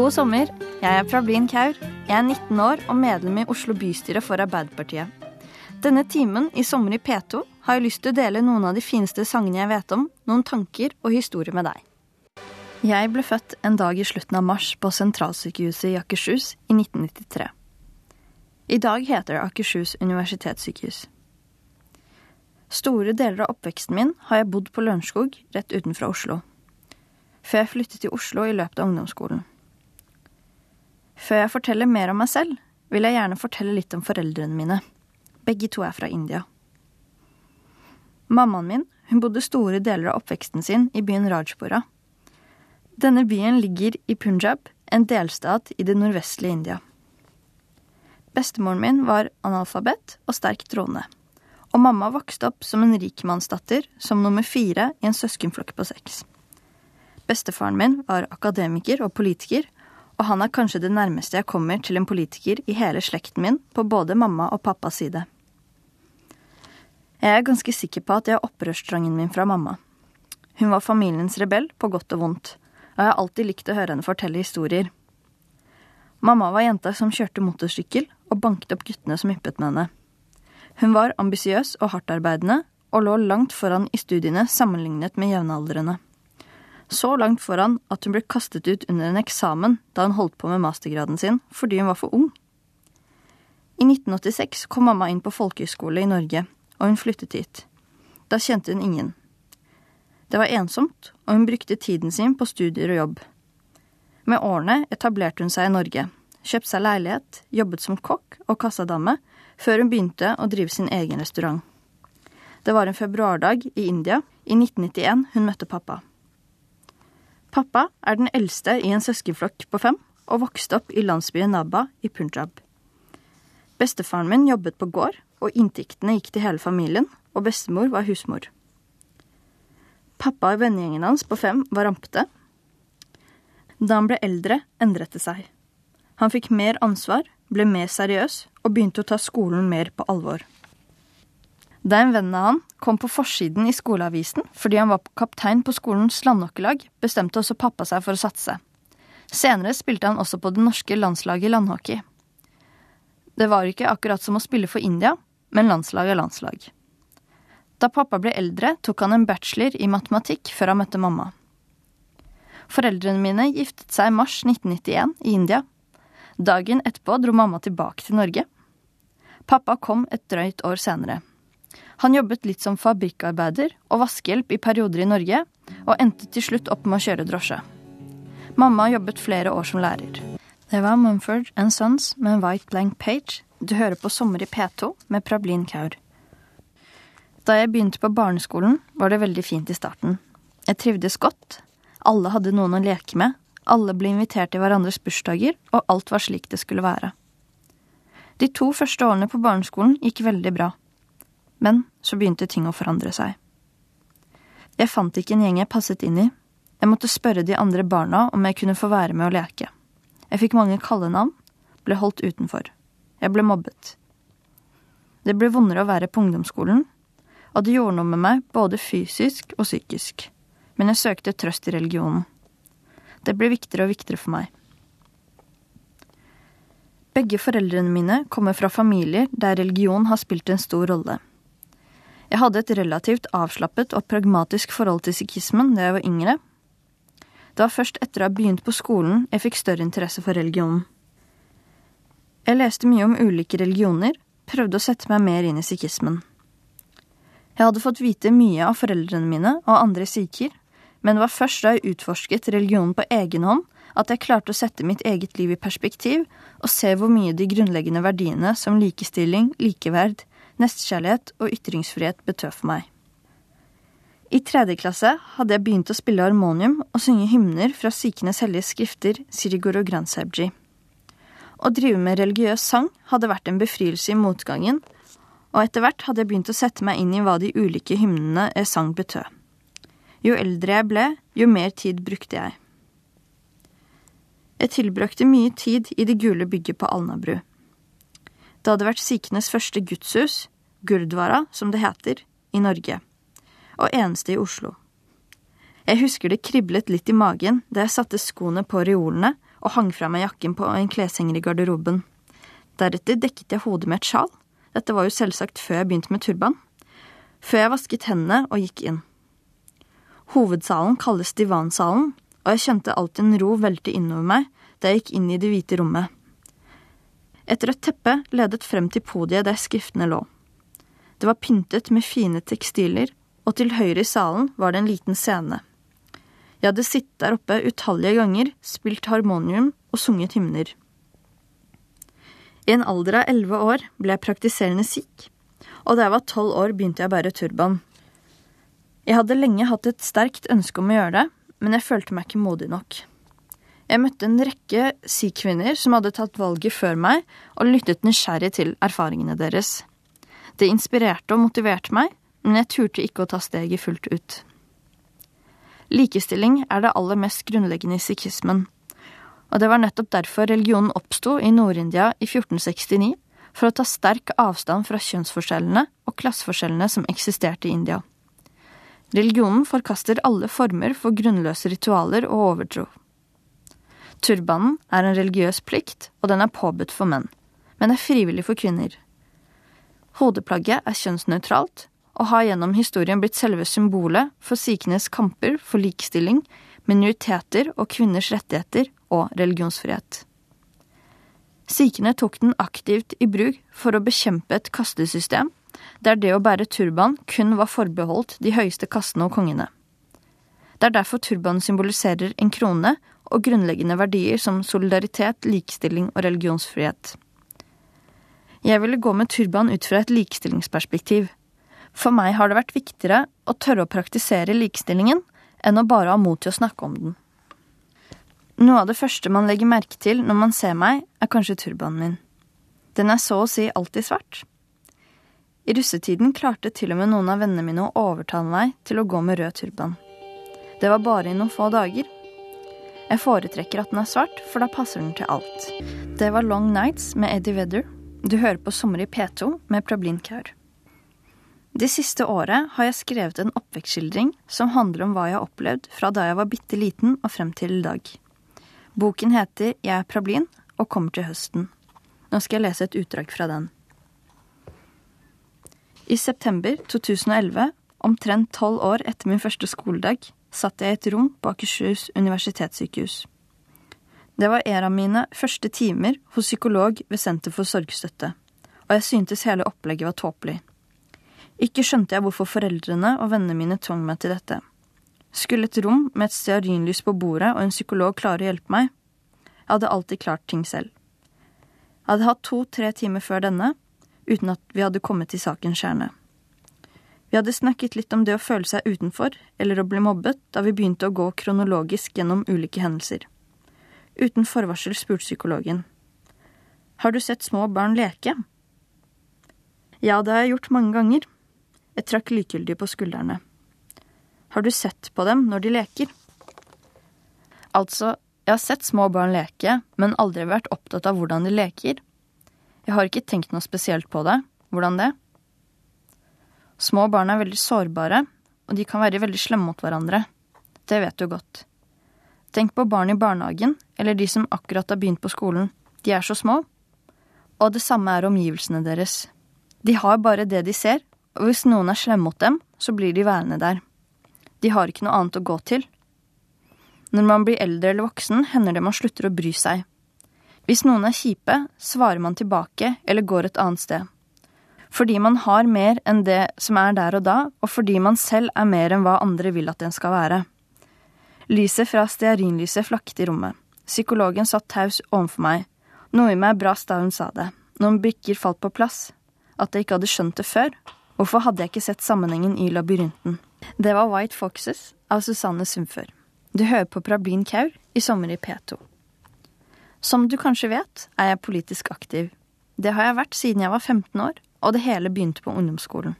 God sommer. Jeg er Prablin Kaur. Jeg er 19 år og medlem i Oslo bystyre for Arbeiderpartiet. Denne timen i Sommer i P2 har jeg lyst til å dele noen av de fineste sangene jeg vet om, noen tanker og historier med deg. Jeg ble født en dag i slutten av mars på sentralsykehuset i Akershus i 1993. I dag heter det Akershus universitetssykehus. Store deler av oppveksten min har jeg bodd på Lørenskog, rett utenfra Oslo. Før jeg flyttet til Oslo i løpet av ungdomsskolen. Før jeg forteller mer om meg selv, vil jeg gjerne fortelle litt om foreldrene mine. Begge to er fra India. Mammaen min hun bodde store deler av oppveksten sin i byen Rajpura. Denne byen ligger i Punjab, en delstat i det nordvestlige India. Bestemoren min var analfabet og sterkt troende. Og mamma vokste opp som en rikmannsdatter, som nummer fire i en søskenflokk på seks. Bestefaren min var akademiker og politiker, og han er kanskje det nærmeste jeg kommer til en politiker i hele slekten min på både mamma og pappas side. Jeg er ganske sikker på at jeg har opprørstrangen min fra mamma. Hun var familiens rebell på godt og vondt, og jeg har alltid likt å høre henne fortelle historier. Mamma var jenta som kjørte motorsykkel og banket opp guttene som yppet med henne. Hun var ambisiøs og hardtarbeidende, og lå langt foran i studiene sammenlignet med jevnaldrende så langt foran at hun ble kastet ut under en eksamen da hun holdt på med mastergraden sin fordi hun var for ung. I 1986 kom mamma inn på folkehøyskole i Norge, og hun flyttet hit. Da kjente hun ingen. Det var ensomt, og hun brukte tiden sin på studier og jobb. Med årene etablerte hun seg i Norge, kjøpte seg leilighet, jobbet som kokk og kassadame, før hun begynte å drive sin egen restaurant. Det var en februardag i India i 1991 hun møtte pappa. Pappa er den eldste i en søskenflokk på fem og vokste opp i landsbyen Nabba i Punjab. Bestefaren min jobbet på gård, og inntektene gikk til hele familien, og bestemor var husmor. Pappa og vennegjengen hans på fem var rampete. Da han ble eldre, endret det seg. Han fikk mer ansvar, ble mer seriøs og begynte å ta skolen mer på alvor. Da en venn av han kom på forsiden i skoleavisen fordi han var kaptein på skolens landhockeylag, bestemte også pappa seg for å satse. Senere spilte han også på det norske landslaget i landhockey. Det var ikke akkurat som å spille for India, men landslag er landslag. Da pappa ble eldre, tok han en bachelor i matematikk før han møtte mamma. Foreldrene mine giftet seg i mars 1991 i India. Dagen etterpå dro mamma tilbake til Norge. Pappa kom et drøyt år senere. Han jobbet litt som fabrikkarbeider og vaskehjelp i perioder i Norge, og endte til slutt opp med å kjøre drosje. Mamma jobbet flere år som lærer. Det var Mumford Sons med en White Blank Page. Du hører på Sommer i P2 med Prablin Kaur. Da jeg begynte på barneskolen, var det veldig fint i starten. Jeg trivdes godt. Alle hadde noen å leke med. Alle ble invitert til hverandres bursdager, og alt var slik det skulle være. De to første årene på barneskolen gikk veldig bra. Men så begynte ting å forandre seg. Jeg fant ikke en gjeng jeg passet inn i. Jeg måtte spørre de andre barna om jeg kunne få være med å leke. Jeg fikk mange kallenavn, ble holdt utenfor. Jeg ble mobbet. Det ble vondere å være på ungdomsskolen, og det gjorde noe med meg både fysisk og psykisk. Men jeg søkte trøst i religionen. Det ble viktigere og viktigere for meg. Begge foreldrene mine kommer fra familier der religion har spilt en stor rolle. Jeg hadde et relativt avslappet og pragmatisk forhold til sikhismen da jeg var yngre. Det var først etter å ha begynt på skolen jeg fikk større interesse for religionen. Jeg leste mye om ulike religioner, prøvde å sette meg mer inn i sikhismen. Jeg hadde fått vite mye av foreldrene mine og andre sikher, men det var først da jeg utforsket religionen på egen hånd, at jeg klarte å sette mitt eget liv i perspektiv og se hvor mye de grunnleggende verdiene som likestilling, likeverd, nestekjærlighet og ytringsfrihet betød for meg. I tredje klasse hadde jeg begynt å spille harmonium og synge hymner fra Sikenes hellige skrifter Siri og Granserbji. Å drive med religiøs sang hadde vært en befrielse i motgangen, og etter hvert hadde jeg begynt å sette meg inn i hva de ulike hymnene jeg sang betød. Jo eldre jeg ble, jo mer tid brukte jeg. Jeg tilbrakte mye tid i det gule bygget på Alnabru. Det hadde vært sikhenes første gudshus, Gurdwara, som det heter, i Norge, og eneste i Oslo. Jeg husker det kriblet litt i magen da jeg satte skoene på reolene og hang fra meg jakken på en kleshenger i garderoben. Deretter dekket jeg hodet med et sjal. Dette var jo selvsagt før jeg begynte med turban. Før jeg vasket hendene og gikk inn. Hovedsalen kalles divansalen, og jeg kjente alltid en ro velte innover meg da jeg gikk inn i det hvite rommet. Et rødt teppe ledet frem til podiet der skriftene lå. Det var pyntet med fine tekstiler, og til høyre i salen var det en liten scene. Jeg hadde sittet der oppe utallige ganger, spilt harmonium og sunget hymner. I en alder av elleve år ble jeg praktiserende sikh, og da jeg var tolv år begynte jeg å bære turban. Jeg hadde lenge hatt et sterkt ønske om å gjøre det, men jeg følte meg ikke modig nok. Jeg møtte en rekke sikh-kvinner som hadde tatt valget før meg, og lyttet nysgjerrig til erfaringene deres. Det inspirerte og motiverte meg, men jeg turte ikke å ta steget fullt ut. Likestilling er det aller mest grunnleggende i sikhismen, og det var nettopp derfor religionen oppsto i Nord-India i 1469, for å ta sterk avstand fra kjønnsforskjellene og klasseforskjellene som eksisterte i India. Religionen forkaster alle former for grunnløse ritualer og overtro. Turbanen er en religiøs plikt, og den er påbudt for menn, men er frivillig for kvinner. Hodeplagget er kjønnsnøytralt, og har gjennom historien blitt selve symbolet for sikhenes kamper for likestilling, minoriteter og kvinners rettigheter og religionsfrihet. Sikhene tok den aktivt i bruk for å bekjempe et kastesystem der det å bære turban kun var forbeholdt de høyeste kastene og kongene. Det er derfor turbanen symboliserer en krone og grunnleggende verdier som solidaritet, likestilling og religionsfrihet. Jeg ville gå med turban ut fra et likestillingsperspektiv. For meg har det vært viktigere å tørre å praktisere likestillingen enn å bare ha mot til å snakke om den. Noe av det første man legger merke til når man ser meg, er kanskje turbanen min. Den er så å si alltid svart. I russetiden klarte til og med noen av vennene mine å overtale meg til å gå med rød turban. Det var bare i noen få dager. Jeg foretrekker at den er svart, for da passer den til alt. Det var Long Nights med Eddie Vedder. Du hører på Sommer i P2 med Prablin Kaur. Det siste året har jeg skrevet en oppvekstskildring som handler om hva jeg har opplevd fra da jeg var bitte liten og frem til i dag. Boken heter Jeg er Prablin og kommer til høsten. Nå skal jeg lese et utdrag fra den. I september 2011, omtrent tolv år etter min første skoledag, satt jeg i et rom på Akershus universitetssykehus. Det var en av mine første timer hos psykolog ved Senter for sorgstøtte, og jeg syntes hele opplegget var tåpelig. Ikke skjønte jeg hvorfor foreldrene og vennene mine tvang meg til dette. Skulle et rom med et stearinlys på bordet og en psykolog klare å hjelpe meg? Jeg hadde alltid klart ting selv. Jeg hadde hatt to-tre timer før denne, uten at vi hadde kommet til sakens kjerne. Vi hadde snakket litt om det å føle seg utenfor eller å bli mobbet da vi begynte å gå kronologisk gjennom ulike hendelser. Uten forvarsel spurte psykologen. Har du sett små barn leke? Ja, det har jeg gjort mange ganger. Jeg trakk likegyldig på skuldrene. Har du sett på dem når de leker? Altså, jeg har sett små barn leke, men aldri vært opptatt av hvordan de leker. Jeg har ikke tenkt noe spesielt på det. Hvordan det? Små barn er veldig sårbare, og de kan være veldig slemme mot hverandre. Det vet du godt. Tenk på barn i barnehagen, eller de som akkurat har begynt på skolen. De er så små. Og det samme er omgivelsene deres. De har bare det de ser, og hvis noen er slemme mot dem, så blir de værende der. De har ikke noe annet å gå til. Når man blir eldre eller voksen, hender det man slutter å bry seg. Hvis noen er kjipe, svarer man tilbake eller går et annet sted. Fordi man har mer enn det som er der og da, og fordi man selv er mer enn hva andre vil at en skal være. Lyset fra stearinlyset flakket i rommet. Psykologen satt taus overfor meg. Noe i meg brast da hun sa det. Noen brikker falt på plass. At jeg ikke hadde skjønt det før. Hvorfor hadde jeg ikke sett sammenhengen i labyrinten? Det var White Foxes av Susanne Sundfør. Du hører på Prablin Kaur i Sommer i P2. Som du kanskje vet, er jeg politisk aktiv. Det har jeg vært siden jeg var 15 år, og det hele begynte på ungdomsskolen.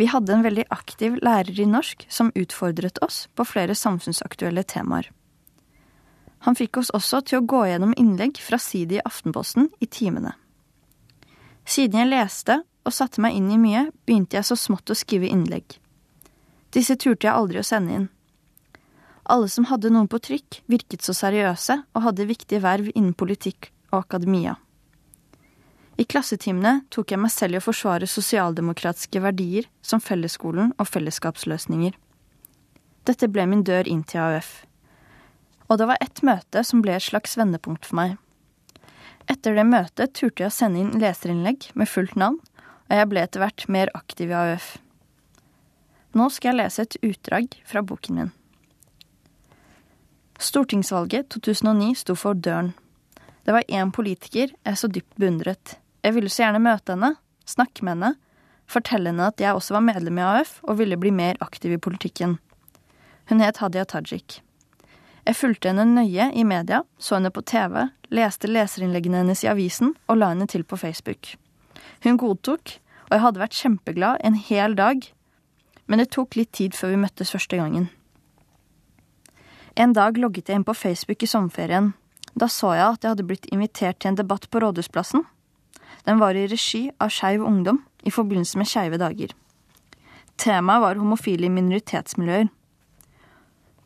Vi hadde en veldig aktiv lærer i norsk som utfordret oss på flere samfunnsaktuelle temaer. Han fikk oss også til å gå gjennom innlegg fra Sidi i Aftenposten i timene. Siden jeg leste og satte meg inn i mye, begynte jeg så smått å skrive innlegg. Disse turte jeg aldri å sende inn. Alle som hadde noen på trykk, virket så seriøse og hadde viktige verv innen politikk og akademia. I klassetimene tok jeg meg selv i å forsvare sosialdemokratiske verdier som fellesskolen og fellesskapsløsninger. Dette ble min dør inn til AUF. Og det var ett møte som ble et slags vendepunkt for meg. Etter det møtet turte jeg å sende inn leserinnlegg med fullt navn, og jeg ble etter hvert mer aktiv i AUF. Nå skal jeg lese et utdrag fra boken min. Stortingsvalget 2009 sto for døren. Det var én politiker jeg så dypt beundret. Jeg ville så gjerne møte henne, snakke med henne, fortelle henne at jeg også var medlem i AUF og ville bli mer aktiv i politikken. Hun het Hadia Tajik. Jeg fulgte henne nøye i media, så henne på TV, leste leserinnleggene hennes i avisen og la henne til på Facebook. Hun godtok, og jeg hadde vært kjempeglad en hel dag, men det tok litt tid før vi møttes første gangen. En dag logget jeg inn på Facebook i sommerferien. Da så jeg at jeg hadde blitt invitert til en debatt på Rådhusplassen. Den var i regi av Skeiv Ungdom i forbindelse med Skeive dager. Temaet var homofile minoritetsmiljøer.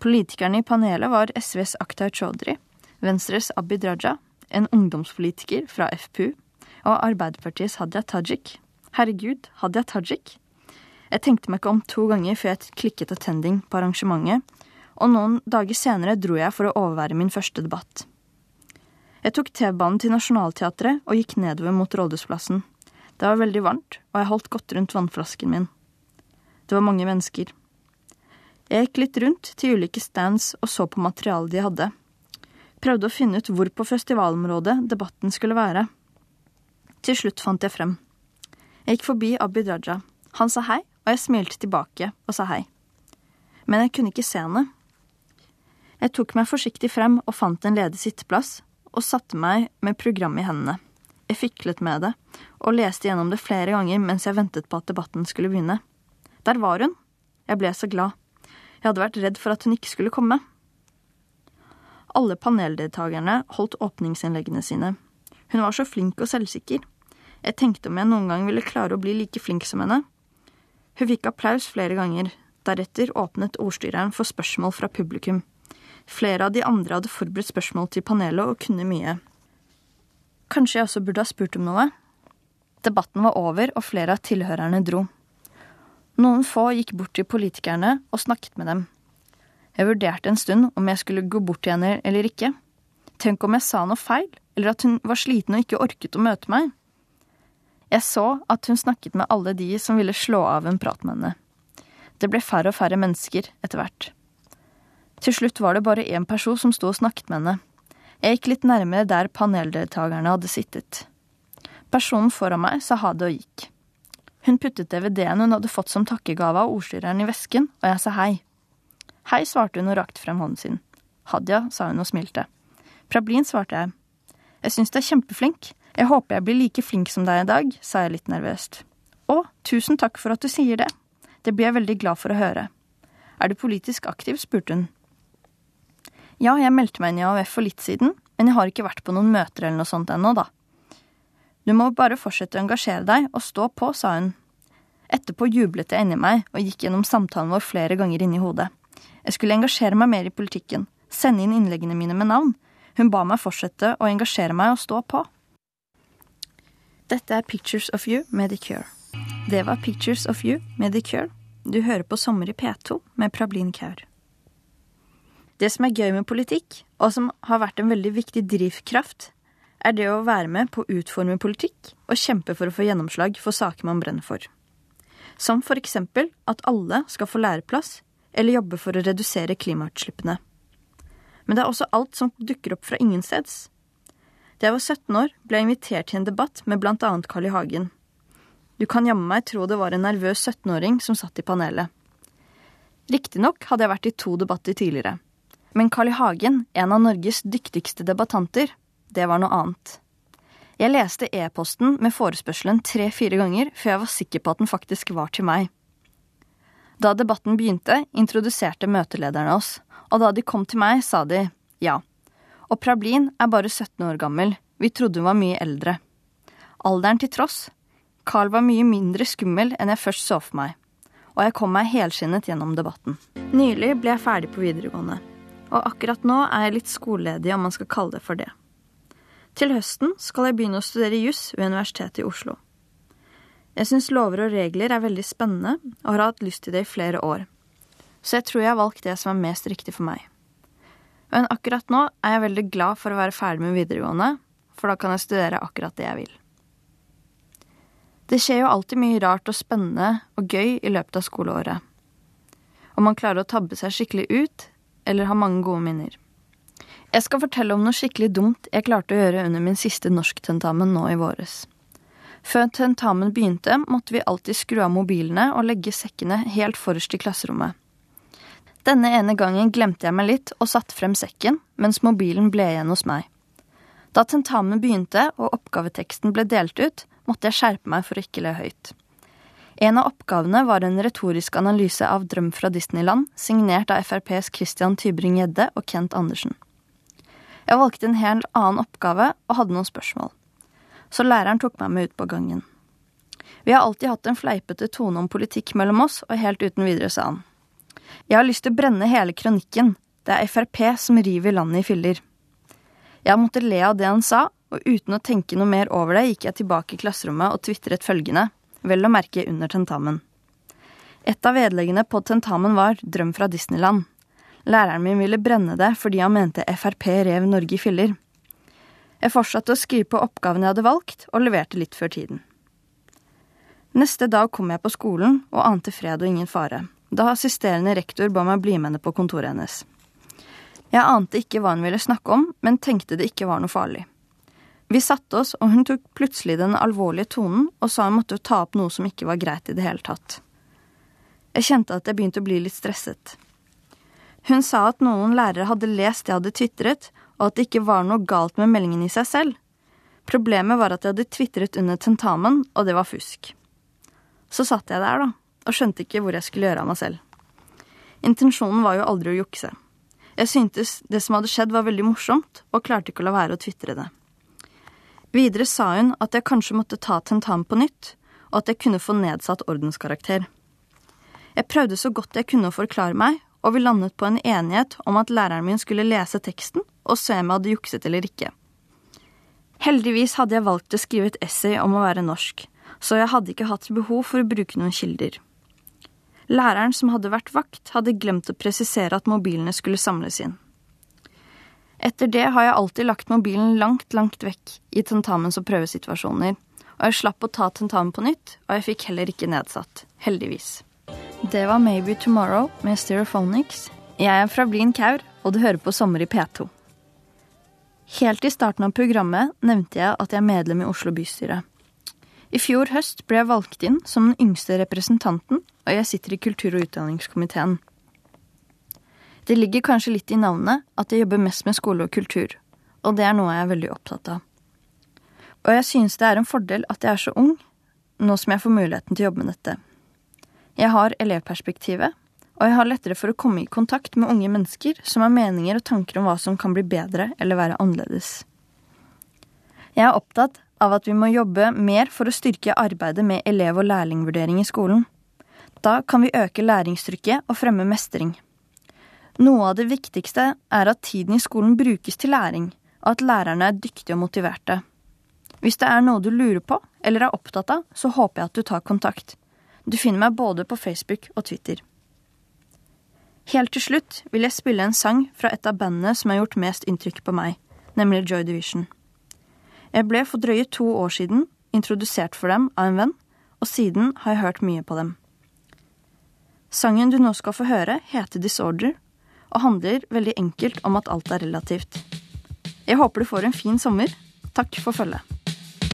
Politikerne i panelet var SVs Akhtar Chaudhry, Venstres Abid Raja, en ungdomspolitiker fra FPU og Arbeiderpartiets Hadia Tajik. Herregud, Hadia Tajik. Jeg tenkte meg ikke om to ganger før jeg klikket attending på arrangementet, og noen dager senere dro jeg for å overvære min første debatt. Jeg tok T-banen til Nationaltheatret og gikk nedover mot Rådhusplassen. Det var veldig varmt, og jeg holdt godt rundt vannflasken min. Det var mange mennesker. Jeg gikk litt rundt til ulike stands og så på materialet de hadde. Prøvde å finne ut hvor på festivalområdet debatten skulle være. Til slutt fant jeg frem. Jeg gikk forbi Abid Raja. Han sa hei, og jeg smilte tilbake og sa hei. Men jeg kunne ikke se henne. Jeg tok meg forsiktig frem og fant en ledig sitteplass, og satte meg med programmet i hendene. Jeg fiklet med det, og leste gjennom det flere ganger mens jeg ventet på at debatten skulle begynne. Der var hun. Jeg ble så glad. Jeg hadde vært redd for at hun ikke skulle komme. Alle paneldeltakerne holdt åpningsinnleggene sine. Hun var så flink og selvsikker. Jeg tenkte om jeg noen gang ville klare å bli like flink som henne. Hun fikk applaus flere ganger. Deretter åpnet ordstyreren for spørsmål fra publikum. Flere av de andre hadde forberedt spørsmål til panelet og kunne mye. Kanskje jeg også burde ha spurt om noe? Debatten var over, og flere av tilhørerne dro. Noen få gikk bort til politikerne og snakket med dem. Jeg vurderte en stund om jeg skulle gå bort til henne eller ikke. Tenk om jeg sa noe feil, eller at hun var sliten og ikke orket å møte meg. Jeg så at hun snakket med alle de som ville slå av en prat med henne. Det ble færre og færre mennesker etter hvert. Til slutt var det bare én person som sto og snakket med henne. Jeg gikk litt nærmere der paneldeltakerne hadde sittet. Personen foran meg sa ha det og gikk. Hun puttet DVD-en hun hadde fått som takkegave av ordstyreren i vesken, og jeg sa hei. Hei, svarte hun og rakte frem hånden sin. Hadia, sa hun og smilte. Prablin, svarte jeg. Jeg syns du er kjempeflink. Jeg håper jeg blir like flink som deg i dag, sa jeg litt nervøst. Å, tusen takk for at du sier det. Det blir jeg veldig glad for å høre. Er du politisk aktiv? spurte hun. Ja, jeg meldte meg inn i AUF for litt siden, men jeg har ikke vært på noen møter eller noe sånt ennå, da. Du må bare fortsette å engasjere deg og stå på, sa hun. Etterpå jublet jeg inni meg og gikk gjennom samtalen vår flere ganger inni hodet. Jeg skulle engasjere meg mer i politikken, sende inn innleggene mine med navn. Hun ba meg fortsette å engasjere meg og stå på. Dette er Pictures of You med The Cure. Det var Pictures of You med The Cure. Du hører på Sommer i P2 med Prablin Kaur. Det som er gøy med politikk, og som har vært en veldig viktig drivkraft, er det å være med på å utforme politikk og kjempe for å få gjennomslag for saker man brenner for. Som for eksempel at alle skal få læreplass, eller jobbe for å redusere klimautslippene. Men det er også alt som dukker opp fra ingensteds. Da jeg var 17 år, ble jeg invitert til en debatt med annet Carl I. Hagen. Du kan jammen meg tro det var en nervøs 17-åring som satt i panelet. Riktignok hadde jeg vært i to debatter tidligere. Men Carl I. Hagen, en av Norges dyktigste debattanter, det var noe annet. Jeg leste e-posten med forespørselen tre-fire ganger før jeg var sikker på at den faktisk var til meg. Da debatten begynte, introduserte møtelederne oss, og da de kom til meg, sa de ja. Og Prablin er bare 17 år gammel, vi trodde hun var mye eldre. Alderen til tross, Carl var mye mindre skummel enn jeg først så for meg, og jeg kom meg helskinnet gjennom debatten. Nylig ble jeg ferdig på videregående. Og akkurat nå er jeg litt skoleledig, om man skal kalle det for det. Til høsten skal jeg begynne å studere juss ved Universitetet i Oslo. Jeg syns lover og regler er veldig spennende, og har hatt lyst til det i flere år. Så jeg tror jeg har valgt det som er mest riktig for meg. Men akkurat nå er jeg veldig glad for å være ferdig med videregående, for da kan jeg studere akkurat det jeg vil. Det skjer jo alltid mye rart og spennende og gøy i løpet av skoleåret. Om man klarer å tabbe seg skikkelig ut, eller har mange gode minner. Jeg skal fortelle om noe skikkelig dumt jeg klarte å gjøre under min siste norsktentamen nå i våres. Før tentamen begynte, måtte vi alltid skru av mobilene og legge sekkene helt forrest i klasserommet. Denne ene gangen glemte jeg meg litt og satte frem sekken, mens mobilen ble igjen hos meg. Da tentamen begynte og oppgaveteksten ble delt ut, måtte jeg skjerpe meg for å ikke le høyt. En av oppgavene var en retorisk analyse av Drøm fra Disneyland, signert av FrPs Christian Tybring-Gjedde og Kent Andersen. Jeg valgte en helt annen oppgave og hadde noen spørsmål. Så læreren tok meg med ut på gangen. Vi har alltid hatt en fleipete tone om politikk mellom oss, og helt uten videre sa han. Jeg har lyst til å brenne hele kronikken. Det er Frp som river landet i filler. Jeg måtte le av det han sa, og uten å tenke noe mer over det, gikk jeg tilbake i klasserommet og tvitret følgende, vel å merke under tentamen. Et av vedleggene på tentamen var Drøm fra Disneyland. Læreren min ville brenne det fordi han mente Frp rev Norge i filler. Jeg fortsatte å skrive på oppgaven jeg hadde valgt, og leverte litt før tiden. Neste dag kom jeg på skolen og ante fred og ingen fare, da assisterende rektor ba meg bli med henne på kontoret hennes. Jeg ante ikke hva hun ville snakke om, men tenkte det ikke var noe farlig. Vi satte oss, og hun tok plutselig den alvorlige tonen og sa hun måtte ta opp noe som ikke var greit i det hele tatt. Jeg kjente at jeg begynte å bli litt stresset. Hun sa at noen lærere hadde lest det jeg hadde tvitret, og at det ikke var noe galt med meldingen i seg selv. Problemet var at jeg hadde tvitret under tentamen, og det var fusk. Så satt jeg der, da, og skjønte ikke hvor jeg skulle gjøre av meg selv. Intensjonen var jo aldri å jukse. Jeg syntes det som hadde skjedd var veldig morsomt, og klarte ikke å la være å tvitre det. Videre sa hun at jeg kanskje måtte ta tentamen på nytt, og at jeg kunne få nedsatt ordenskarakter. Jeg prøvde så godt jeg kunne å forklare meg, og vi landet på en enighet om at læreren min skulle lese teksten og se om jeg hadde jukset eller ikke. Heldigvis hadde jeg valgt å skrive et essay om å være norsk, så jeg hadde ikke hatt behov for å bruke noen kilder. Læreren som hadde vært vakt, hadde glemt å presisere at mobilene skulle samles inn. Etter det har jeg alltid lagt mobilen langt, langt vekk i tentamens- og prøvesituasjoner, og jeg slapp å ta tentamen på nytt, og jeg fikk heller ikke nedsatt. Heldigvis. Det var Maybe Tomorrow med Stereophonics. Jeg er fra Blin Kaur, og du hører på Sommer i P2. Helt i starten av programmet nevnte jeg at jeg er medlem i Oslo bystyre. I fjor høst ble jeg valgt inn som den yngste representanten, og jeg sitter i kultur- og utdanningskomiteen. Det ligger kanskje litt i navnet at jeg jobber mest med skole og kultur, og det er noe jeg er veldig opptatt av. Og jeg synes det er en fordel at jeg er så ung, nå som jeg får muligheten til å jobbe med dette. Jeg har elevperspektivet, og jeg har lettere for å komme i kontakt med unge mennesker som har meninger og tanker om hva som kan bli bedre eller være annerledes. Jeg er opptatt av at vi må jobbe mer for å styrke arbeidet med elev- og lærlingvurdering i skolen. Da kan vi øke læringstrykket og fremme mestring. Noe av det viktigste er at tiden i skolen brukes til læring, og at lærerne er dyktige og motiverte. Hvis det er noe du lurer på eller er opptatt av, så håper jeg at du tar kontakt. Du finner meg både på Facebook og Twitter. Helt til slutt vil jeg spille en sang fra et av bandene som har gjort mest inntrykk på meg, nemlig Joy Division. Jeg ble for drøye to år siden introdusert for dem av en venn, og siden har jeg hørt mye på dem. Sangen du nå skal få høre, heter Disorder og handler veldig enkelt om at alt er relativt. Jeg håper du får en fin sommer. Takk for følget.